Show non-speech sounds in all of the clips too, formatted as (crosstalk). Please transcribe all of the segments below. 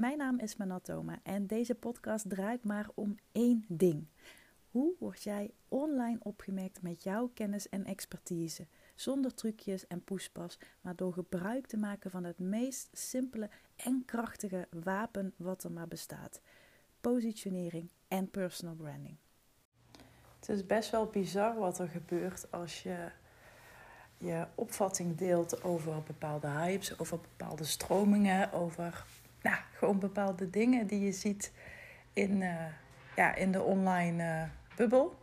Mijn naam is Manatoma en deze podcast draait maar om één ding. Hoe word jij online opgemerkt met jouw kennis en expertise? Zonder trucjes en poespas, maar door gebruik te maken van het meest simpele en krachtige wapen wat er maar bestaat: positionering en personal branding. Het is best wel bizar wat er gebeurt als je je opvatting deelt over bepaalde hypes, over bepaalde stromingen, over nou, gewoon bepaalde dingen die je ziet in, uh, ja, in de online uh, bubbel.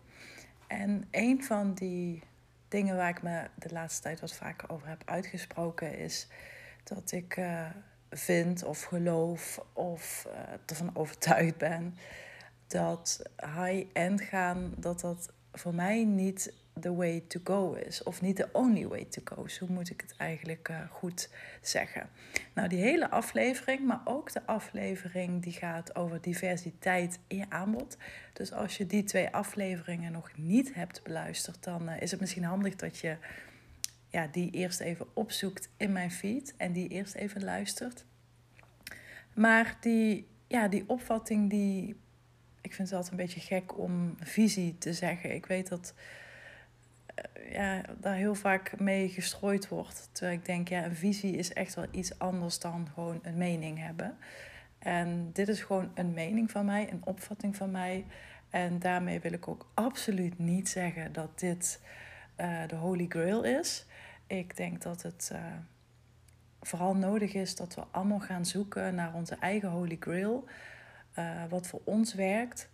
En een van die dingen waar ik me de laatste tijd wat vaker over heb uitgesproken is dat ik uh, vind of geloof of ervan overtuigd ben dat high-end gaan, dat dat voor mij niet the way to go is. Of niet the only way to go. Zo moet ik het eigenlijk uh, goed zeggen. Nou, die hele aflevering, maar ook de aflevering die gaat over diversiteit in je aanbod. Dus als je die twee afleveringen nog niet hebt beluisterd, dan uh, is het misschien handig dat je ja, die eerst even opzoekt in mijn feed en die eerst even luistert. Maar die, ja, die opvatting die ik vind het altijd een beetje gek om visie te zeggen. Ik weet dat uh, ja, daar heel vaak mee gestrooid wordt. Terwijl ik denk, ja, een visie is echt wel iets anders dan gewoon een mening hebben. En dit is gewoon een mening van mij, een opvatting van mij. En daarmee wil ik ook absoluut niet zeggen dat dit uh, de Holy Grail is. Ik denk dat het uh, vooral nodig is dat we allemaal gaan zoeken naar onze eigen Holy Grail. Uh, wat voor ons werkt.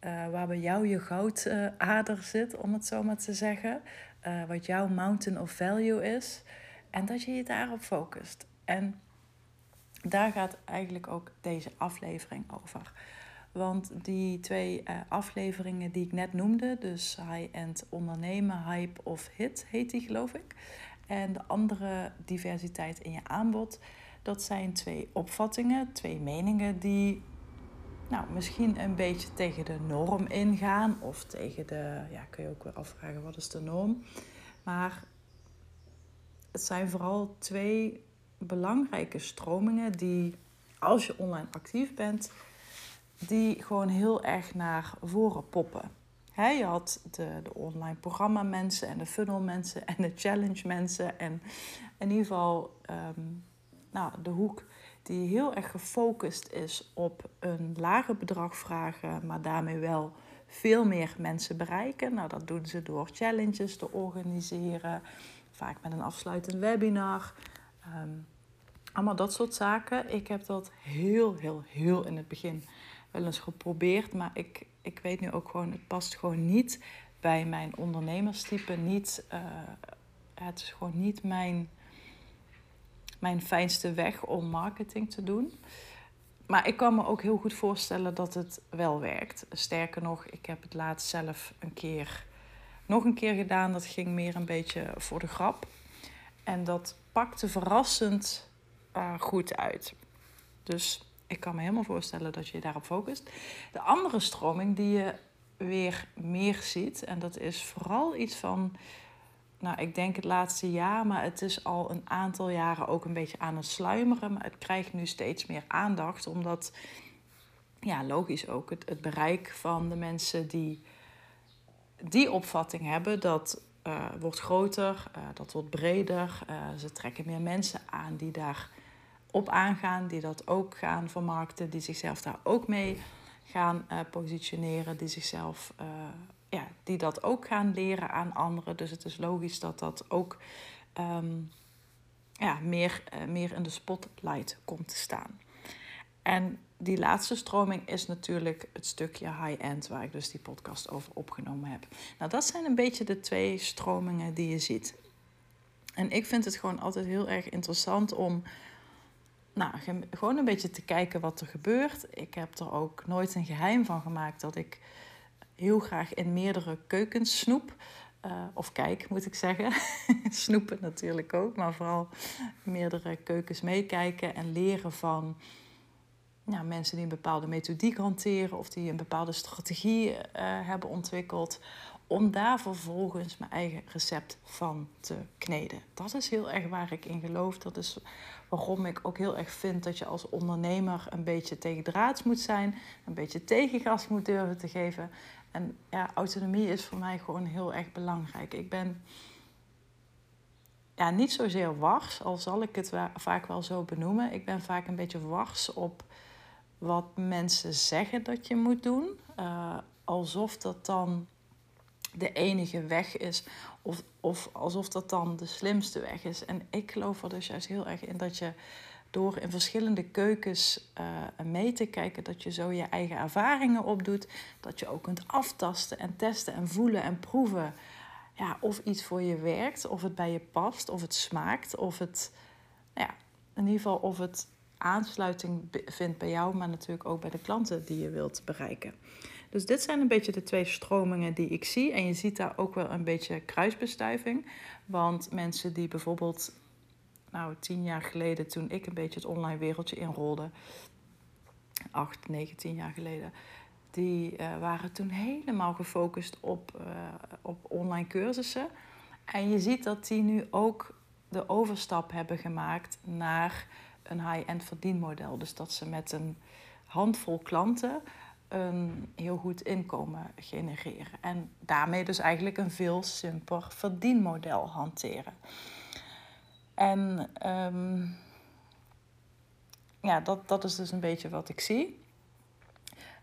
Uh, waar bij jou je goudader zit, om het zo maar te zeggen. wat jouw mountain of value is. En dat je je daarop focust. En daar gaat eigenlijk ook deze aflevering over. Want die twee afleveringen die ik net noemde, dus high-end ondernemen, hype of hit heet die geloof ik. En de andere diversiteit in je aanbod, dat zijn twee opvattingen, twee meningen die nou, misschien een beetje tegen de norm ingaan. Of tegen de, ja, kun je ook weer afvragen wat is de norm. Maar het zijn vooral twee belangrijke stromingen die, als je online actief bent, die gewoon heel erg naar voren poppen. He, je had de, de online programma mensen en de funnel mensen en de challenge mensen. En in ieder geval um, nou, de hoek die heel erg gefocust is op een lager bedrag vragen, maar daarmee wel veel meer mensen bereiken. Nou, dat doen ze door challenges te organiseren, vaak met een afsluitend webinar. Um, allemaal dat soort zaken. Ik heb dat heel, heel, heel in het begin wel eens geprobeerd, maar ik, ik weet nu ook gewoon, het past gewoon niet bij mijn ondernemerstype. Niet, uh, het is gewoon niet mijn mijn fijnste weg om marketing te doen. Maar ik kan me ook heel goed voorstellen dat het wel werkt. Sterker nog, ik heb het laatst zelf een keer, nog een keer gedaan. Dat ging meer een beetje voor de grap. En dat pakte verrassend uh, goed uit. Dus ik kan me helemaal voorstellen dat je je daarop focust. De andere stroming die je weer meer ziet, en dat is vooral iets van nou, ik denk het laatste jaar, maar het is al een aantal jaren ook een beetje aan het sluimeren. Maar het krijgt nu steeds meer aandacht, omdat, ja, logisch ook, het, het bereik van de mensen die die opvatting hebben, dat uh, wordt groter, uh, dat wordt breder. Uh, ze trekken meer mensen aan die daar op aangaan, die dat ook gaan vermarkten, die zichzelf daar ook mee gaan positioneren, die zichzelf ja, die dat ook gaan leren aan anderen. Dus het is logisch dat dat ook um, ja, meer, uh, meer in de spotlight komt te staan. En die laatste stroming is natuurlijk het stukje high-end, waar ik dus die podcast over opgenomen heb. Nou, dat zijn een beetje de twee stromingen die je ziet. En ik vind het gewoon altijd heel erg interessant om nou, gewoon een beetje te kijken wat er gebeurt. Ik heb er ook nooit een geheim van gemaakt dat ik heel graag in meerdere keukens snoep. Uh, of kijk, moet ik zeggen. (laughs) Snoepen natuurlijk ook, maar vooral meerdere keukens meekijken en leren van ja, mensen die een bepaalde methodiek hanteren of die een bepaalde strategie uh, hebben ontwikkeld. om daar vervolgens mijn eigen recept van te kneden. Dat is heel erg waar ik in geloof. Dat is waarom ik ook heel erg vind dat je als ondernemer een beetje tegendraads moet zijn, een beetje tegengas moet durven te geven. En ja, autonomie is voor mij gewoon heel erg belangrijk. Ik ben ja, niet zozeer wars, al zal ik het vaak wel zo benoemen. Ik ben vaak een beetje wars op wat mensen zeggen dat je moet doen. Uh, alsof dat dan de enige weg is. Of, of alsof dat dan de slimste weg is. En ik geloof er dus juist heel erg in dat je door in verschillende keukens uh, mee te kijken, dat je zo je eigen ervaringen opdoet. Dat je ook kunt aftasten en testen en voelen en proeven. Ja, of iets voor je werkt, of het bij je past, of het smaakt, of het, ja, in ieder geval of het aansluiting vindt bij jou, maar natuurlijk ook bij de klanten die je wilt bereiken. Dus dit zijn een beetje de twee stromingen die ik zie. En je ziet daar ook wel een beetje kruisbestuiving. Want mensen die bijvoorbeeld, nou, tien jaar geleden, toen ik een beetje het online wereldje inrolde, acht, negen, tien jaar geleden, die uh, waren toen helemaal gefocust op, uh, op online cursussen. En je ziet dat die nu ook de overstap hebben gemaakt naar een high-end verdienmodel. Dus dat ze met een handvol klanten een heel goed inkomen genereren. En daarmee dus eigenlijk een veel simpeler verdienmodel hanteren. En um, ja, dat, dat is dus een beetje wat ik zie.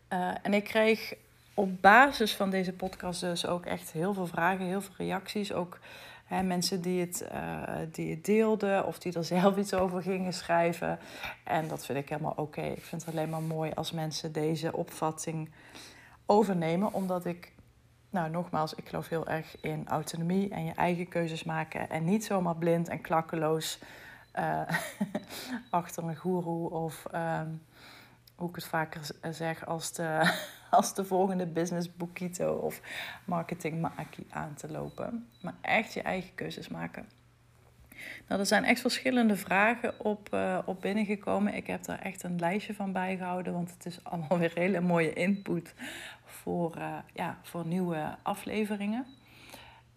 Uh, en ik kreeg op basis van deze podcast dus ook echt heel veel vragen, heel veel reacties. Ook Hè, mensen die het, uh, die het deelden of die er (laughs) zelf iets over gingen schrijven. En dat vind ik helemaal oké. Ik vind het alleen maar mooi als mensen deze opvatting overnemen, omdat ik, nou nogmaals, ik geloof heel erg in autonomie en je eigen keuzes maken en niet zomaar blind en klakkeloos uh, (laughs) achter een goeroe of. Uh, hoe ik het vaker zeg, als de, (laughs) als de volgende business boekito of marketing aan te lopen. Maar echt je eigen keuzes maken. Nou, er zijn echt verschillende vragen op, uh, op binnengekomen. Ik heb daar echt een lijstje van bijgehouden, want het is allemaal (laughs) weer hele mooie input voor, uh, ja, voor nieuwe afleveringen.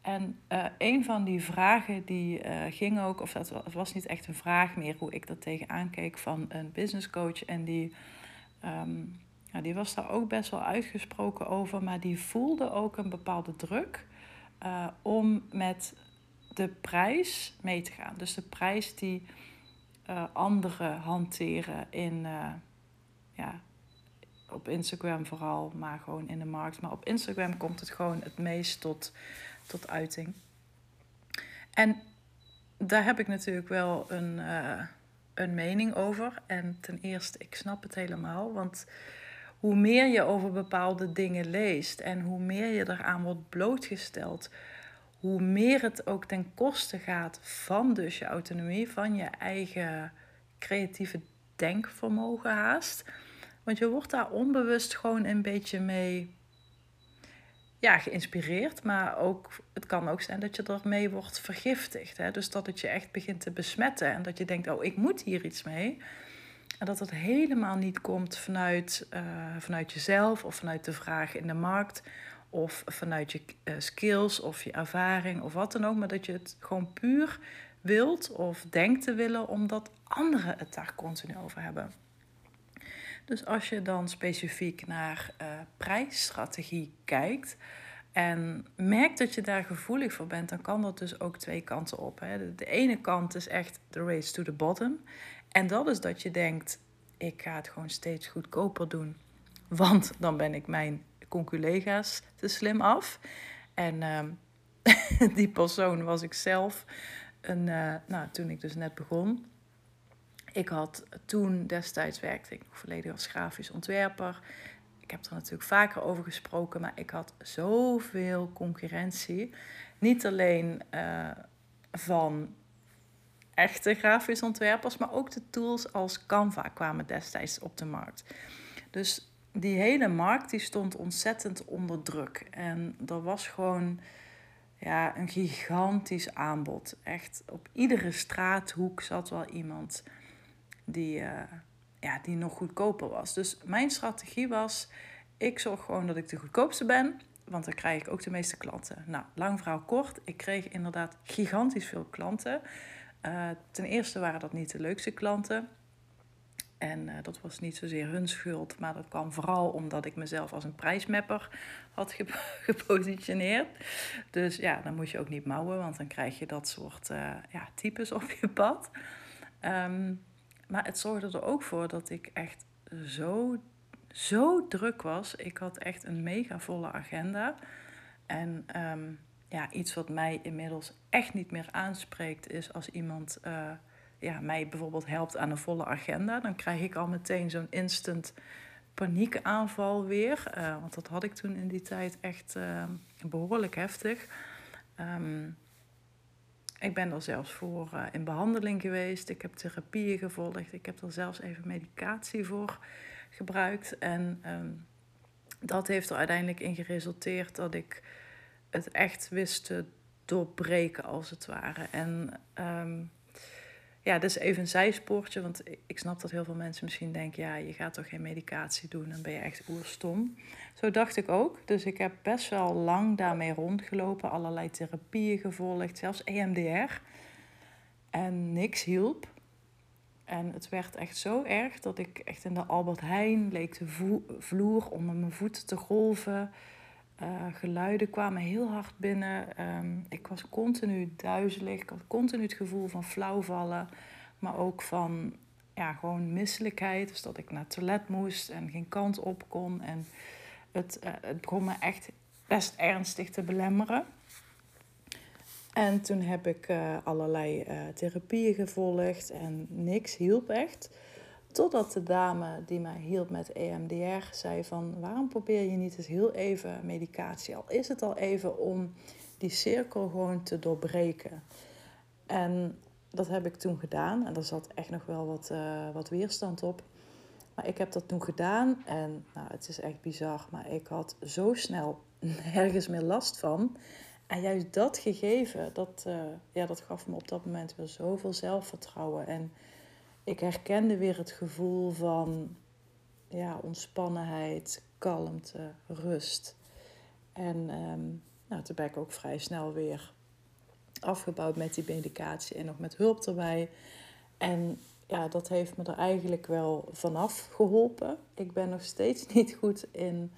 En uh, een van die vragen die ging ook, of dat was niet echt een vraag meer, hoe ik er tegenaan keek van een business coach. En die Um, ja, die was daar ook best wel uitgesproken over, maar die voelde ook een bepaalde druk om met de prijs mee te gaan. Dus de prijs die uh, anderen hanteren in, uh, ja, op Instagram vooral, maar gewoon in de markt. Maar op Instagram komt het gewoon het meest tot, tot uiting. En daar heb ik natuurlijk wel een een mening over. En ten eerste, ik snap het helemaal. Want hoe meer je over bepaalde dingen leest en hoe meer je eraan wordt blootgesteld, hoe meer het ook ten koste gaat van dus je autonomie, van je eigen creatieve denkvermogen haast. Want je wordt daar onbewust gewoon een beetje mee ja, geïnspireerd, maar ook, het kan ook zijn dat je ermee wordt vergiftigd. Hè? Dus dat het je echt begint te besmetten en dat je denkt, oh, ik moet hier iets mee. En dat het helemaal niet komt vanuit, uh, vanuit jezelf of vanuit de vraag in de markt of vanuit je uh, skills of je ervaring of wat dan ook, maar dat je het gewoon puur wilt of denkt te willen omdat anderen het daar continu over hebben. Dus als je dan specifiek naar uh, prijsstrategie kijkt en merkt dat je daar gevoelig voor bent, dan kan dat dus ook twee kanten op. Hè. De, ene kant is echt de race to the bottom. En dat is dat je denkt, ik ga het gewoon steeds goedkoper doen. Want dan ben ik mijn conculega's te slim af. En uh, (laughs) die persoon was ik zelf. Een, uh, nou, toen ik dus net begon. Ik had toen destijds werkte ik nog volledig als grafisch ontwerper. Ik heb er natuurlijk vaker over gesproken, maar ik had zoveel concurrentie. Niet alleen uh, van echte grafisch ontwerpers, maar ook de tools als Canva kwamen destijds op de markt. Dus die hele markt die stond ontzettend onder druk. En er was gewoon ja, een gigantisch aanbod. Echt op iedere straathoek zat wel iemand die, uh, ja, die nog goedkoper was. Dus mijn strategie was, ik zorg gewoon dat ik de goedkoopste ben. want dan krijg ik ook de meeste klanten. Nou, lang verhaal kort. Ik kreeg inderdaad gigantisch veel klanten. Uh, ten eerste waren dat niet de leukste klanten. En uh, dat was niet zozeer hun schuld, maar dat kwam vooral omdat ik mezelf als een prijsmapper had (laughs) gepositioneerd. Dus ja, dan moet je ook niet mouwen, want dan krijg je dat soort uh, ja, types (laughs) op je pad. Um, maar het zorgde er ook voor dat ik echt zo, zo druk was. Ik had echt een mega volle agenda. En um, ja, iets wat mij inmiddels echt niet meer aanspreekt is als iemand uh, ja, mij bijvoorbeeld helpt aan een volle agenda. Dan krijg ik al meteen zo'n instant paniekaanval weer. Uh, want dat had ik toen in die tijd echt uh, behoorlijk heftig. Um, ik ben er zelfs voor uh, in behandeling geweest. Ik heb therapieën gevolgd. Ik heb er zelfs even medicatie voor gebruikt. En um, dat heeft er uiteindelijk in geresulteerd dat ik het echt wist te doorbreken, als het ware. En um, ja, dat is even een zijspoortje, want ik snap dat heel veel mensen misschien denken: ja, je gaat toch geen medicatie doen, dan ben je echt oerstom. Zo dacht ik ook. Dus ik heb best wel lang daarmee rondgelopen, allerlei therapieën gevolgd, zelfs EMDR. En niks hielp. En het werd echt zo erg dat ik echt in de Albert Heijn leek de vloer onder mijn voeten te golven. Uh, geluiden kwamen heel hard binnen. Um, ik was continu duizelig. Ik had continu het gevoel van flauwvallen. Maar ook van ja, gewoon misselijkheid. Dus dat ik naar het toilet moest en geen kant op kon. En het, uh, het begon me echt best ernstig te belemmeren. En toen heb ik uh, allerlei therapieën gevolgd en niks hielp echt. Totdat de dame die mij hielp met EMDR zei van... waarom probeer je niet eens heel even medicatie? Al is het al even om die cirkel gewoon te doorbreken. En dat heb ik toen gedaan. En daar zat echt nog wel wat, uh, wat weerstand op. Maar ik heb dat toen gedaan. En nou, het is echt bizar. Maar ik had zo snel (laughs) nergens meer last van. En juist dat gegeven, dat, uh, ja, dat gaf me op dat moment weer zoveel zelfvertrouwen. En ik herkende weer het gevoel van ja, ontspannenheid, kalmte, rust. En um, nou, toen ben ik ook vrij snel weer afgebouwd met die medicatie en nog met hulp erbij. En ja, dat heeft me er eigenlijk wel vanaf geholpen. Ik ben nog steeds (laughs) niet goed in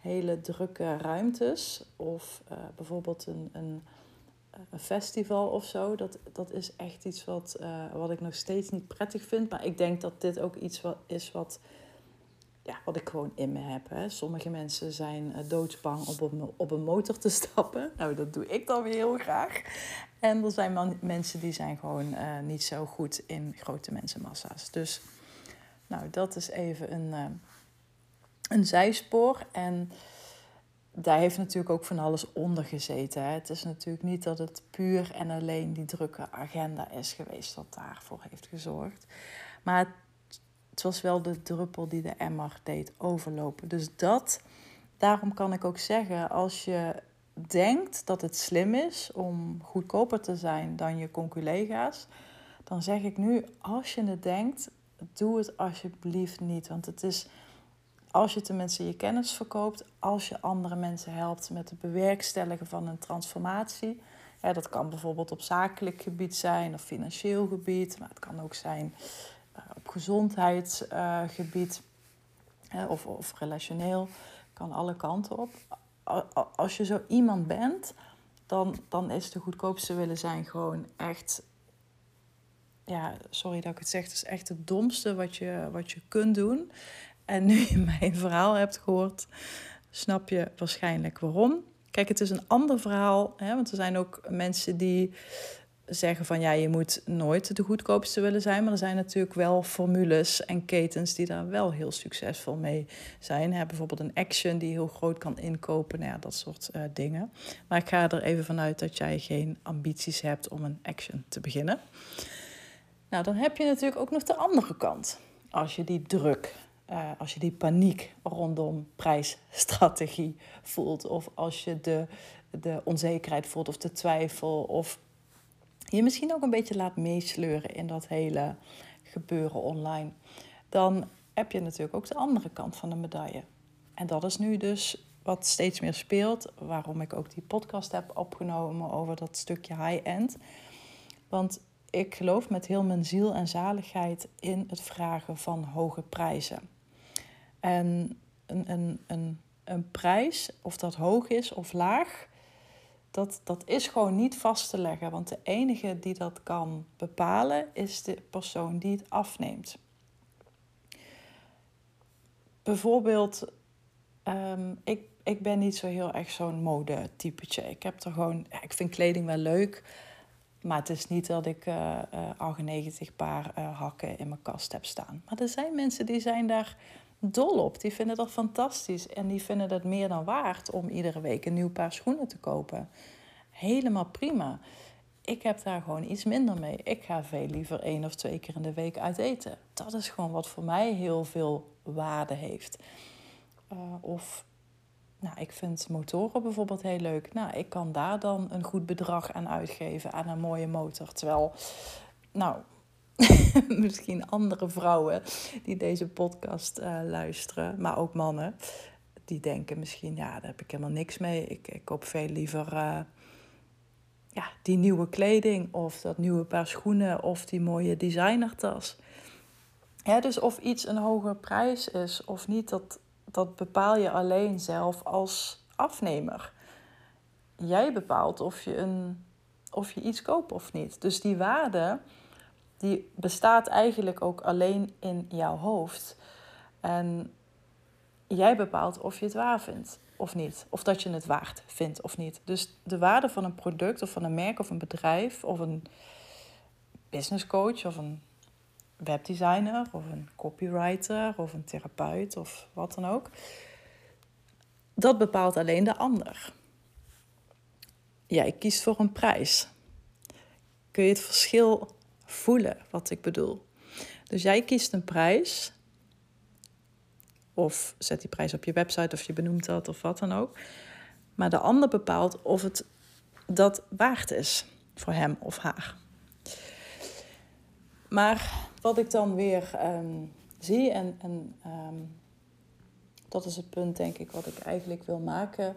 hele drukke ruimtes of uh, bijvoorbeeld een, een een festival of zo. Dat, dat is echt iets wat, uh, wat ik nog steeds niet prettig vind. Maar ik denk dat dit ook iets wat is wat, ja, wat ik gewoon in me heb. Hè. Sommige mensen zijn uh, doodsbang op op een motor te (laughs) stappen. Nou, dat doe ik dan weer heel graag. En er zijn man, mensen die zijn gewoon uh, niet zo goed in grote mensenmassa's. Dus nou, dat is even een, een zijspoor. En daar heeft natuurlijk ook van alles onder gezeten. Hè. Het is natuurlijk niet dat het puur en alleen die drukke agenda is geweest wat daarvoor heeft gezorgd. Maar het, het was wel de druppel die de emmer deed overlopen. Dus dat, daarom kan ik ook zeggen, als je denkt dat het slim is om goedkoper te zijn dan je conculega's, dan zeg ik nu, als je het denkt, doe het alsjeblieft niet. Want het is als je tenminste je kennis verkoopt, als je andere mensen helpt met het bewerkstelligen van een transformatie. Dat kan bijvoorbeeld op zakelijk gebied zijn of financieel gebied, maar het kan ook zijn uh, op gezondheidsgebied uh, of, of relationeel. Kan alle kanten op. Als je zo iemand bent, dan, dan is de goedkoopste willen zijn gewoon echt. Ja, sorry dat ik het zeg, het is echt het domste wat je, wat je kunt doen en nu je mijn verhaal hebt gehoord, snap je waarschijnlijk waarom. Kijk, het is een ander verhaal, hè, want er zijn ook mensen die zeggen van ja, je moet nooit de goedkoopste willen zijn. Maar er zijn natuurlijk wel formules en ketens die daar wel heel succesvol mee zijn. Hè, bijvoorbeeld een Action die heel groot kan inkopen, nou ja, dat soort uh, dingen. Maar ik ga er even vanuit dat jij geen ambities hebt om een Action te beginnen. Nou, dan heb je natuurlijk ook nog de andere kant. Als je die druk uh, als je die paniek rondom prijsstrategie voelt, of als je de, de onzekerheid voelt of de twijfel, of je misschien ook een beetje laat meesleuren in dat hele gebeuren online, dan heb je natuurlijk ook de andere kant van de medaille. En dat is nu dus wat steeds meer speelt. Waarom ik ook die podcast heb opgenomen over dat stukje high-end. Want ik geloof met heel mijn ziel en zaligheid in het vragen van hoge prijzen. En een, een, een, een prijs, of dat hoog is of laag, dat, dat is gewoon niet vast te leggen. Want de enige die dat kan bepalen is de persoon die het afneemt. Bijvoorbeeld, um, ik, ik ben niet zo heel erg zo'n modetypetje. Ik heb er gewoon, ik vind kleding wel leuk. Maar het is niet dat ik uh, 98 paar uh, hakken in mijn kast heb staan. Maar er zijn mensen die zijn daar dol op. Die vinden dat fantastisch. En die vinden het meer dan waard om iedere week een nieuw paar schoenen te kopen. Helemaal prima. Ik heb daar gewoon iets minder mee. Ik ga veel liever één of twee keer in de week uit eten. Dat is gewoon wat voor mij heel veel waarde heeft. Of nou, ik vind motoren bijvoorbeeld heel leuk. Nou, ik kan daar dan een goed bedrag aan uitgeven aan een mooie motor. Terwijl, nou, (laughs) misschien andere vrouwen die deze podcast uh, luisteren, maar ook mannen, die denken misschien, ja, daar heb ik helemaal niks mee. Ik, ik koop veel liever uh, ja, die nieuwe kleding of dat nieuwe paar schoenen of die mooie designertas. Ja, dus of iets een hogere prijs is of niet, dat, dat bepaal je alleen zelf als afnemer. Jij bepaalt of je, een, of je iets koopt of niet. Dus die waarde die bestaat eigenlijk ook alleen in jouw hoofd. En jij bepaalt of je het waar vindt of niet. Of dat je het waard vindt of niet. Dus de waarde van een product of van een merk of een bedrijf of een business coach of een webdesigner of een copywriter of een therapeut of wat dan ook. Dat bepaalt alleen de ander. Jij kiest voor een prijs. Kun je het verschil voelen wat ik bedoel? Dus jij kiest een prijs. Of zet die prijs op je website of je benoemt dat of wat dan ook. Maar de ander bepaalt of het dat waard is voor hem of haar. Maar wat ik dan weer um, zie, en, en um, dat is het punt denk ik wat ik eigenlijk wil maken,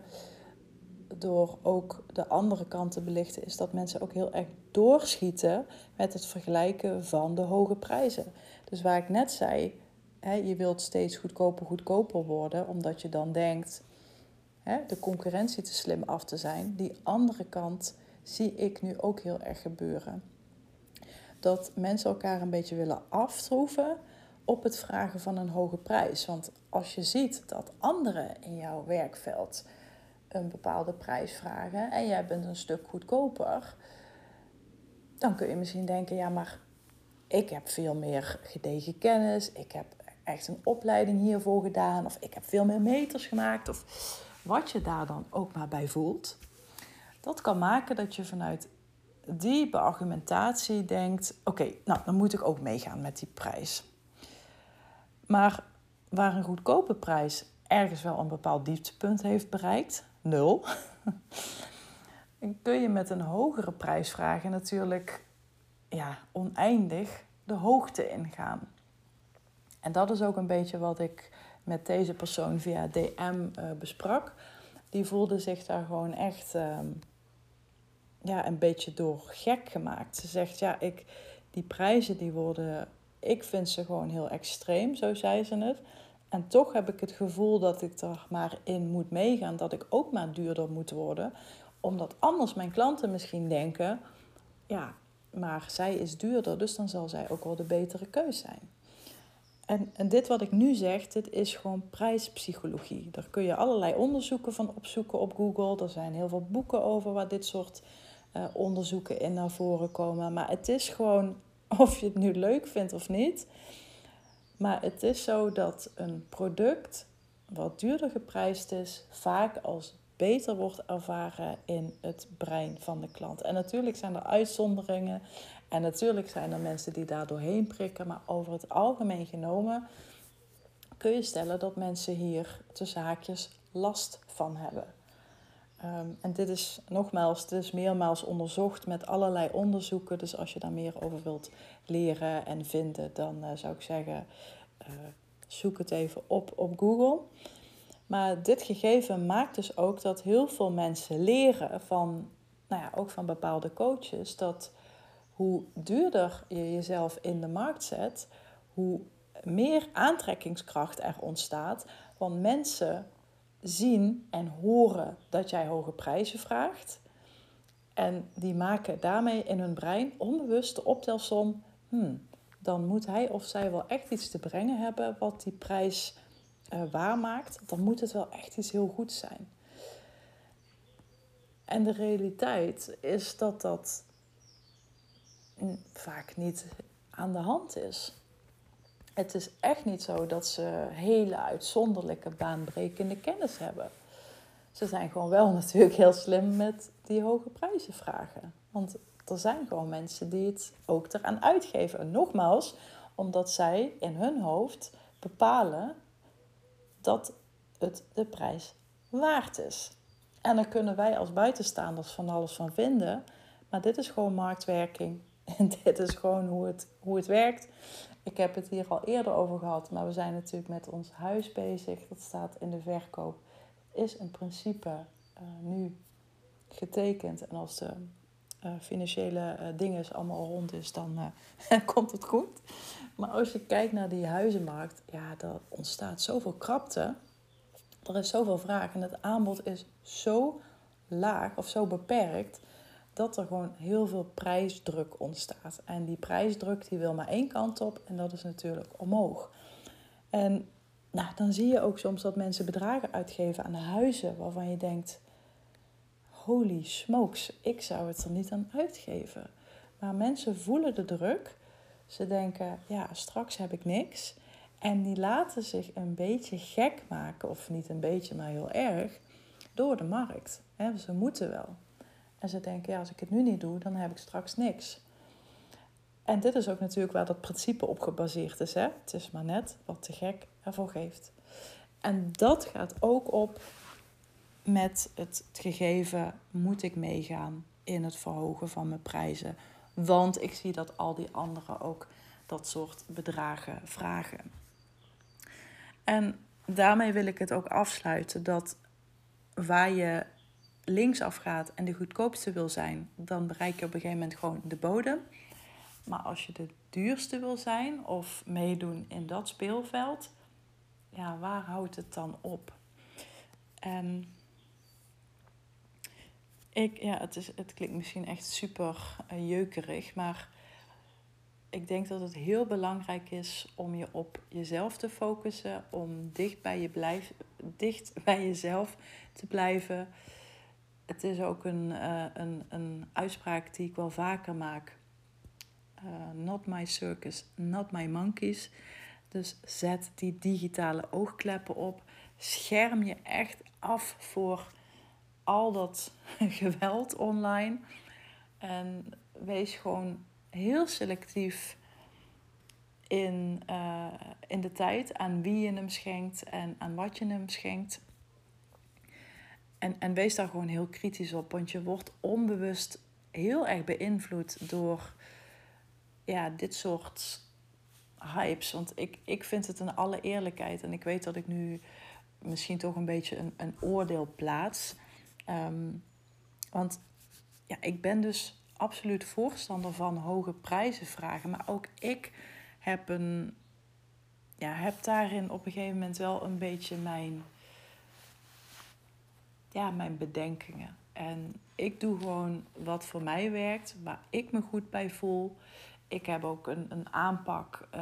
door ook de andere kant te belichten, is dat mensen ook heel erg doorschieten met het vergelijken van de hoge prijzen. Dus waar ik net zei, hè, je wilt steeds goedkoper, goedkoper worden, omdat je dan denkt hè, de concurrentie te slim af te zijn. Die andere kant zie ik nu ook heel erg gebeuren dat mensen elkaar een beetje willen aftroeven op het vragen van een hoge prijs. Want als je ziet dat anderen in jouw werkveld een bepaalde prijs vragen en jij bent een stuk goedkoper, dan kun je misschien denken: ja, maar ik heb veel meer gedegen kennis, ik heb echt een opleiding hiervoor gedaan, of ik heb veel meer meters gemaakt, of wat je daar dan ook maar bij voelt. Dat kan maken dat je vanuit die beargumentatie denkt: oké, nou dan moet ik ook meegaan met die prijs. Maar waar een goedkope prijs ergens wel een bepaald dieptepunt heeft bereikt, nul, (laughs) kun je met een hogere prijsvragen natuurlijk ja, oneindig de hoogte ingaan. En dat is ook een beetje wat ik met deze persoon via DM uh, besprak. Die voelde zich daar gewoon echt. Uh, ja, een beetje door gek gemaakt. Ze zegt, ja, ik, die prijzen die worden, ik vind ze gewoon heel extreem, zo zei ze het. En toch heb ik het gevoel dat ik er maar in moet meegaan, dat ik ook maar duurder moet worden. Omdat anders mijn klanten misschien denken, ja, maar zij is duurder, dus dan zal zij ook wel de betere keus zijn. En, en dit wat ik nu zeg, dit is gewoon prijspsychologie. Daar kun je allerlei onderzoeken van opzoeken op Google. Er zijn heel veel boeken over waar dit soort uh, onderzoeken in naar voren komen. Maar het is gewoon, (laughs) of je het nu leuk vindt of niet. Maar het is zo dat een product wat duurder geprijsd is, vaak als beter wordt ervaren in het brein van de klant. En natuurlijk zijn er uitzonderingen. En natuurlijk zijn er mensen die daar doorheen prikken. Maar over het algemeen genomen kun je stellen dat mensen hier tussen haakjes last van hebben. Ehm, en dit is nogmaals, dit is meermaals onderzocht met allerlei onderzoeken. Dus als je daar meer over wilt leren en vinden, dan uh, zou ik zeggen, uh, zoek het even op op Google. Maar dit gegeven maakt dus ook dat heel veel mensen leren van, nou ja, ook van bepaalde coaches, dat hoe duurder je jezelf in de markt zet, hoe meer aantrekkingskracht er ontstaat. Want mensen zien en horen dat jij hoge prijzen vraagt. En die maken daarmee in hun brein onbewust de optelsom. Hmm, dan moet hij of zij wel echt iets te brengen hebben wat die prijs uh, waarmaakt. Dan moet het wel echt iets heel goeds zijn. En de realiteit is dat dat vaak niet aan de hand is. Het is echt niet zo dat ze hele uitzonderlijke baanbrekende kennis hebben. Ze zijn gewoon wel (laughs) natuurlijk heel slim met die hoge prijzen vragen. Want er zijn gewoon mensen die het ook eraan uitgeven. En nogmaals, omdat zij in hun hoofd bepalen dat het de prijs waard is. En dan kunnen wij als buitenstaanders van alles van vinden. Maar dit is gewoon marktwerking. (laughs) En dit is gewoon hoe het, hoe het werkt. Ik heb het hier al eerder over gehad, maar we zijn natuurlijk met ons huis bezig. Dat staat in de verkoop. Is in principe uh, nu getekend. En als de uh, financiële uh, dingen allemaal rond is, dan (laughs) komt het goed. Maar als je kijkt naar die huizenmarkt, ja, er ontstaat zoveel krapte. Er is zoveel vraag en het aanbod is zo laag of zo beperkt dat er gewoon heel veel prijsdruk ontstaat. En die prijsdruk die wil maar één kant op en dat is natuurlijk omhoog. En nou, dan zie je ook soms dat mensen bedragen uitgeven aan huizen waarvan je denkt: holy smokes, ik zou het er niet aan uitgeven. Maar mensen voelen de druk. Ze denken: ja, straks heb ik niks. En die laten zich een beetje gek maken, of niet een beetje, maar heel erg, door de markt. Ze moeten wel. En ze denken, ja, als ik het nu niet doe, dan heb ik straks niks. En dit is ook natuurlijk waar dat principe op gebaseerd is. Hè? Het is maar net wat de gek ervoor geeft. En dat gaat ook op met het gegeven, moet ik meegaan in het verhogen van mijn prijzen. Want ik zie dat al die anderen ook dat soort bedragen vragen. En daarmee wil ik het ook afsluiten dat waar je linksaf gaat en de goedkoopste wil zijn, dan bereik je op een gegeven moment gewoon de bodem. Maar als je de duurste wil zijn of meedoen in dat speelveld, ja, waar houdt het dan op? En ik, ja, het, is, het klinkt misschien echt super uh, jeukerig, maar ik denk dat het heel belangrijk is om je op jezelf te focussen, om dicht bij, je blijf, dicht bij jezelf te blijven het is ook een, uh, een, een uitspraak die ik wel vaker maak. Uh, not my circus, not my monkeys. Dus zet die digitale oogkleppen op. Scherm je echt af voor al dat (laughs) geweld online. En wees gewoon heel selectief in, uh, in de tijd aan wie je hem schenkt en aan wat je hem schenkt. En, en wees daar gewoon heel kritisch op, want je wordt onbewust heel erg beïnvloed door ja, dit soort hypes. Want ik, ik vind het in alle eerlijkheid, en ik weet dat ik nu misschien toch een beetje een, een oordeel plaats. Ehm, want ja, ik ben dus absoluut voorstander van hoge prijzen vragen. Maar ook ik heb, een, ja, heb daarin op een gegeven moment wel een beetje mijn ja, mijn bedenkingen. En ik doe gewoon wat voor mij werkt, waar ik me goed bij voel. Ik heb ook een, een aanpak. Uh,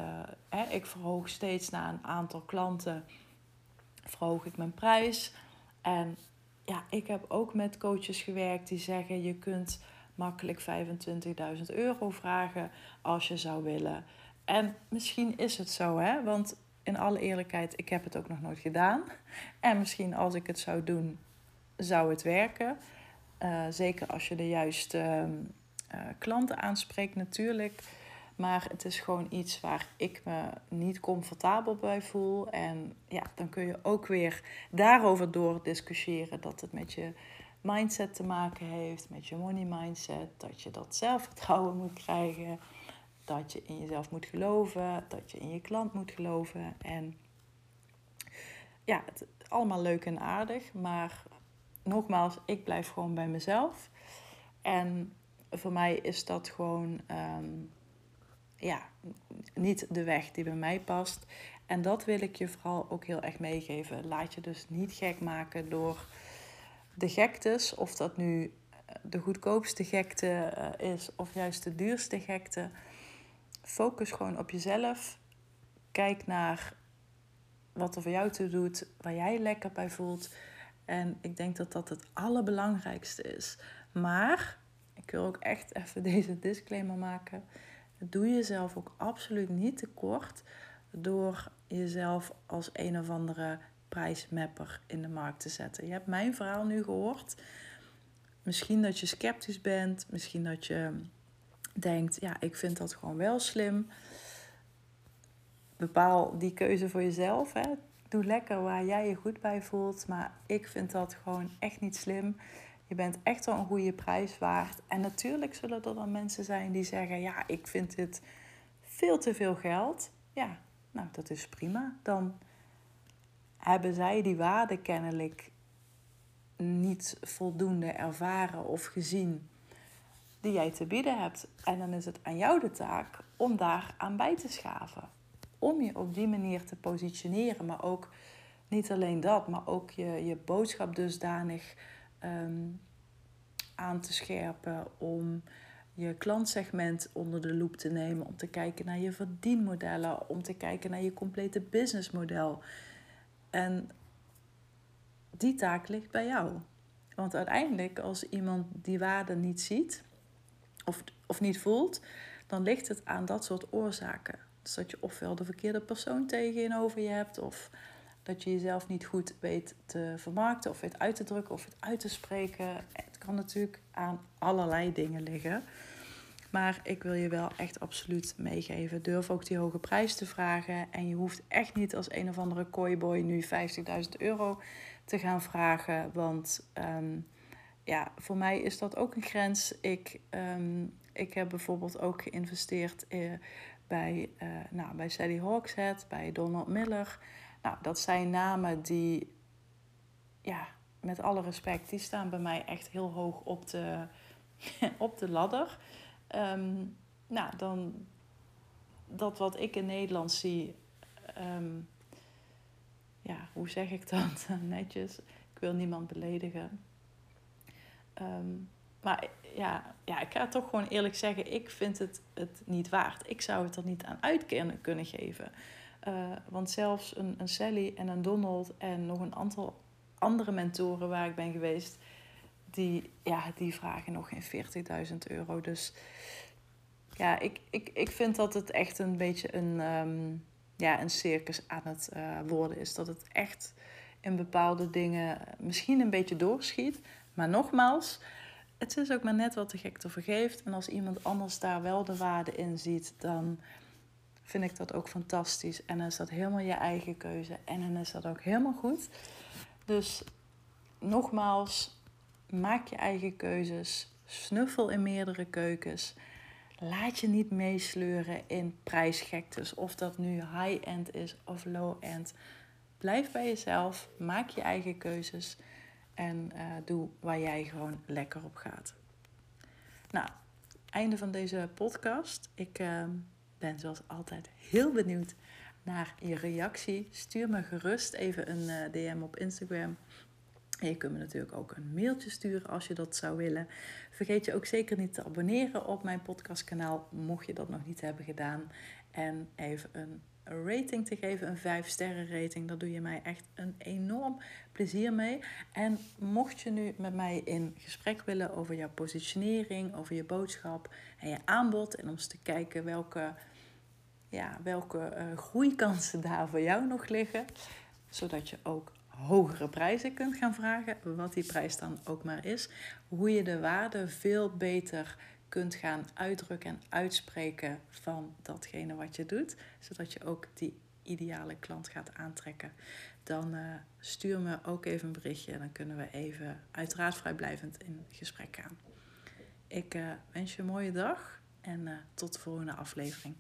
hè, ik verhoog steeds na een aantal klanten, verhoog ik mijn prijs. En ja, ik heb ook met coaches gewerkt die zeggen: je kunt makkelijk 25.000 euro vragen als je zou willen. En misschien is het zo, hè? Want in alle eerlijkheid, ik heb het ook nog nooit gedaan. En misschien als ik het zou doen, zou het werken. Uh, zeker als je de juiste uh, klanten aanspreekt natuurlijk. Maar het is gewoon iets waar ik me niet comfortabel bij voel. En ja, dan kun je ook weer daarover door discussiëren dat het met je mindset te maken heeft, met je money mindset. Dat je dat zelfvertrouwen moet krijgen. Dat je in jezelf moet geloven. Dat je in je klant moet geloven. En ja, het, allemaal leuk en aardig. Maar nogmaals, ik blijf gewoon bij mezelf. En voor mij is dat gewoon ehm, ja, niet de weg die bij mij past. En dat wil ik je vooral ook heel erg meegeven. Laat je dus niet gek maken door de gektes. Of dat nu de goedkoopste gekte eh, is of juist de duurste gekte. Focus gewoon op jezelf. Kijk naar wat er voor jou toe doet, waar jij lekker bij voelt. En ik denk dat dat het allerbelangrijkste is. Maar ik wil ook echt even (laughs) deze disclaimer maken. Doe jezelf ook absoluut niet tekort door jezelf als een of andere prijsmapper in de markt te zetten. Je hebt mijn verhaal nu gehoord. Misschien dat je sceptisch bent, misschien dat je denkt, ja, ik vind dat gewoon wel slim. Bepaal die keuze voor jezelf. Hè. Doe lekker waar jij je goed bij voelt, maar ik vind dat gewoon echt niet slim. Je bent echt wel een goede prijs waard. En natuurlijk zullen er dan mensen zijn die zeggen: Ja, ik vind dit veel te veel geld. Ja, nou, dat is prima. Dan hebben zij die waarde kennelijk niet voldoende ervaren of gezien die jij te bieden hebt. En dan is het aan jou de taak om daar aan bij te schaven. Om je op die manier te positioneren, maar ook niet alleen dat, maar ook je, je boodschap dusdanig um, aan te scherpen. Om je klantsegment onder de loep te nemen. Om te kijken naar je verdienmodellen. Om te kijken naar je complete businessmodel. En die taak ligt bij jou. Want uiteindelijk, als iemand die waarde niet ziet of, of niet voelt, dan ligt het aan dat soort oorzaken. Dus dat je ofwel de verkeerde persoon tegenover je hebt, of dat je jezelf niet goed weet te vermarkten, of weet uit te drukken, of het uit te spreken. Het kan natuurlijk aan allerlei dingen liggen. Maar ik wil je wel echt absoluut meegeven. Durf ook die hoge prijs te vragen. En je hoeft echt niet als een of andere kooiboy nu 50.000 euro te gaan vragen. Want um, ja, voor mij is dat ook een grens. Ik, um, ik heb bijvoorbeeld ook geïnvesteerd uh, bij, uh, nou, bij Sally Hawkshead, bij Donald Miller. Nou, dat zijn namen die, ja, met alle respect, die staan bij mij echt heel hoog op de, (laughs) op de ladder. Um, nou, dan dat wat ik in Nederland zie, um, ja, hoe zeg ik dat (laughs) netjes? Ik wil niemand beledigen. Um, maar ja, ja, ik ga toch gewoon eerlijk zeggen, ik vind het, het niet waard. Ik zou het er niet aan uit kunnen geven. Uh, want zelfs een, een Sally en een Donald en nog een aantal andere mentoren waar ik ben geweest, die, ja, die vragen nog geen 40.000 euro. Dus ja, ik, ik, ik vind dat het echt een beetje een, um, ja, een circus aan het uh, worden is. Dat het echt in bepaalde dingen misschien een beetje doorschiet. Maar nogmaals, het is ook maar net wat de gekte vergeeft. En als iemand anders daar wel de waarde in ziet, dan vind ik dat ook fantastisch. En dan is dat helemaal je eigen keuze. En dan is dat ook helemaal goed. Dus nogmaals, maak je eigen keuzes. Snuffel in meerdere keukens. Laat je niet meesleuren in prijsgektes. Of dat nu high-end is of low-end. Blijf bij jezelf. Maak je eigen keuzes. En uh, doe waar jij gewoon lekker op gaat. Nou, einde van deze podcast. Ik uh, ben zoals altijd heel benieuwd naar je reactie. Stuur me gerust even een uh, DM op Instagram. En je kunt me natuurlijk ook een mailtje sturen als je dat zou willen. Vergeet je ook zeker niet te abonneren op mijn podcastkanaal, mocht je dat nog niet hebben gedaan. En even een rating te geven, een 5 sterren rating. Daar doe je mij echt een enorm plezier mee. En mocht je nu met mij in gesprek willen over jouw positionering, over je boodschap en je aanbod. En om te kijken welke, ja, welke uh, groeikansen daar voor jou nog liggen. Zodat je ook hogere prijzen kunt gaan vragen, wat die prijs dan ook maar is. Hoe je de waarde veel beter kunt gaan uitdrukken en uitspreken van datgene wat je doet, zodat je ook die ideale klant gaat aantrekken. Dan uh, stuur me ook even een berichtje en dan kunnen we even uiteraard vrijblijvend in gesprek gaan. Ik uh, wens je een mooie dag en uh, tot de volgende aflevering.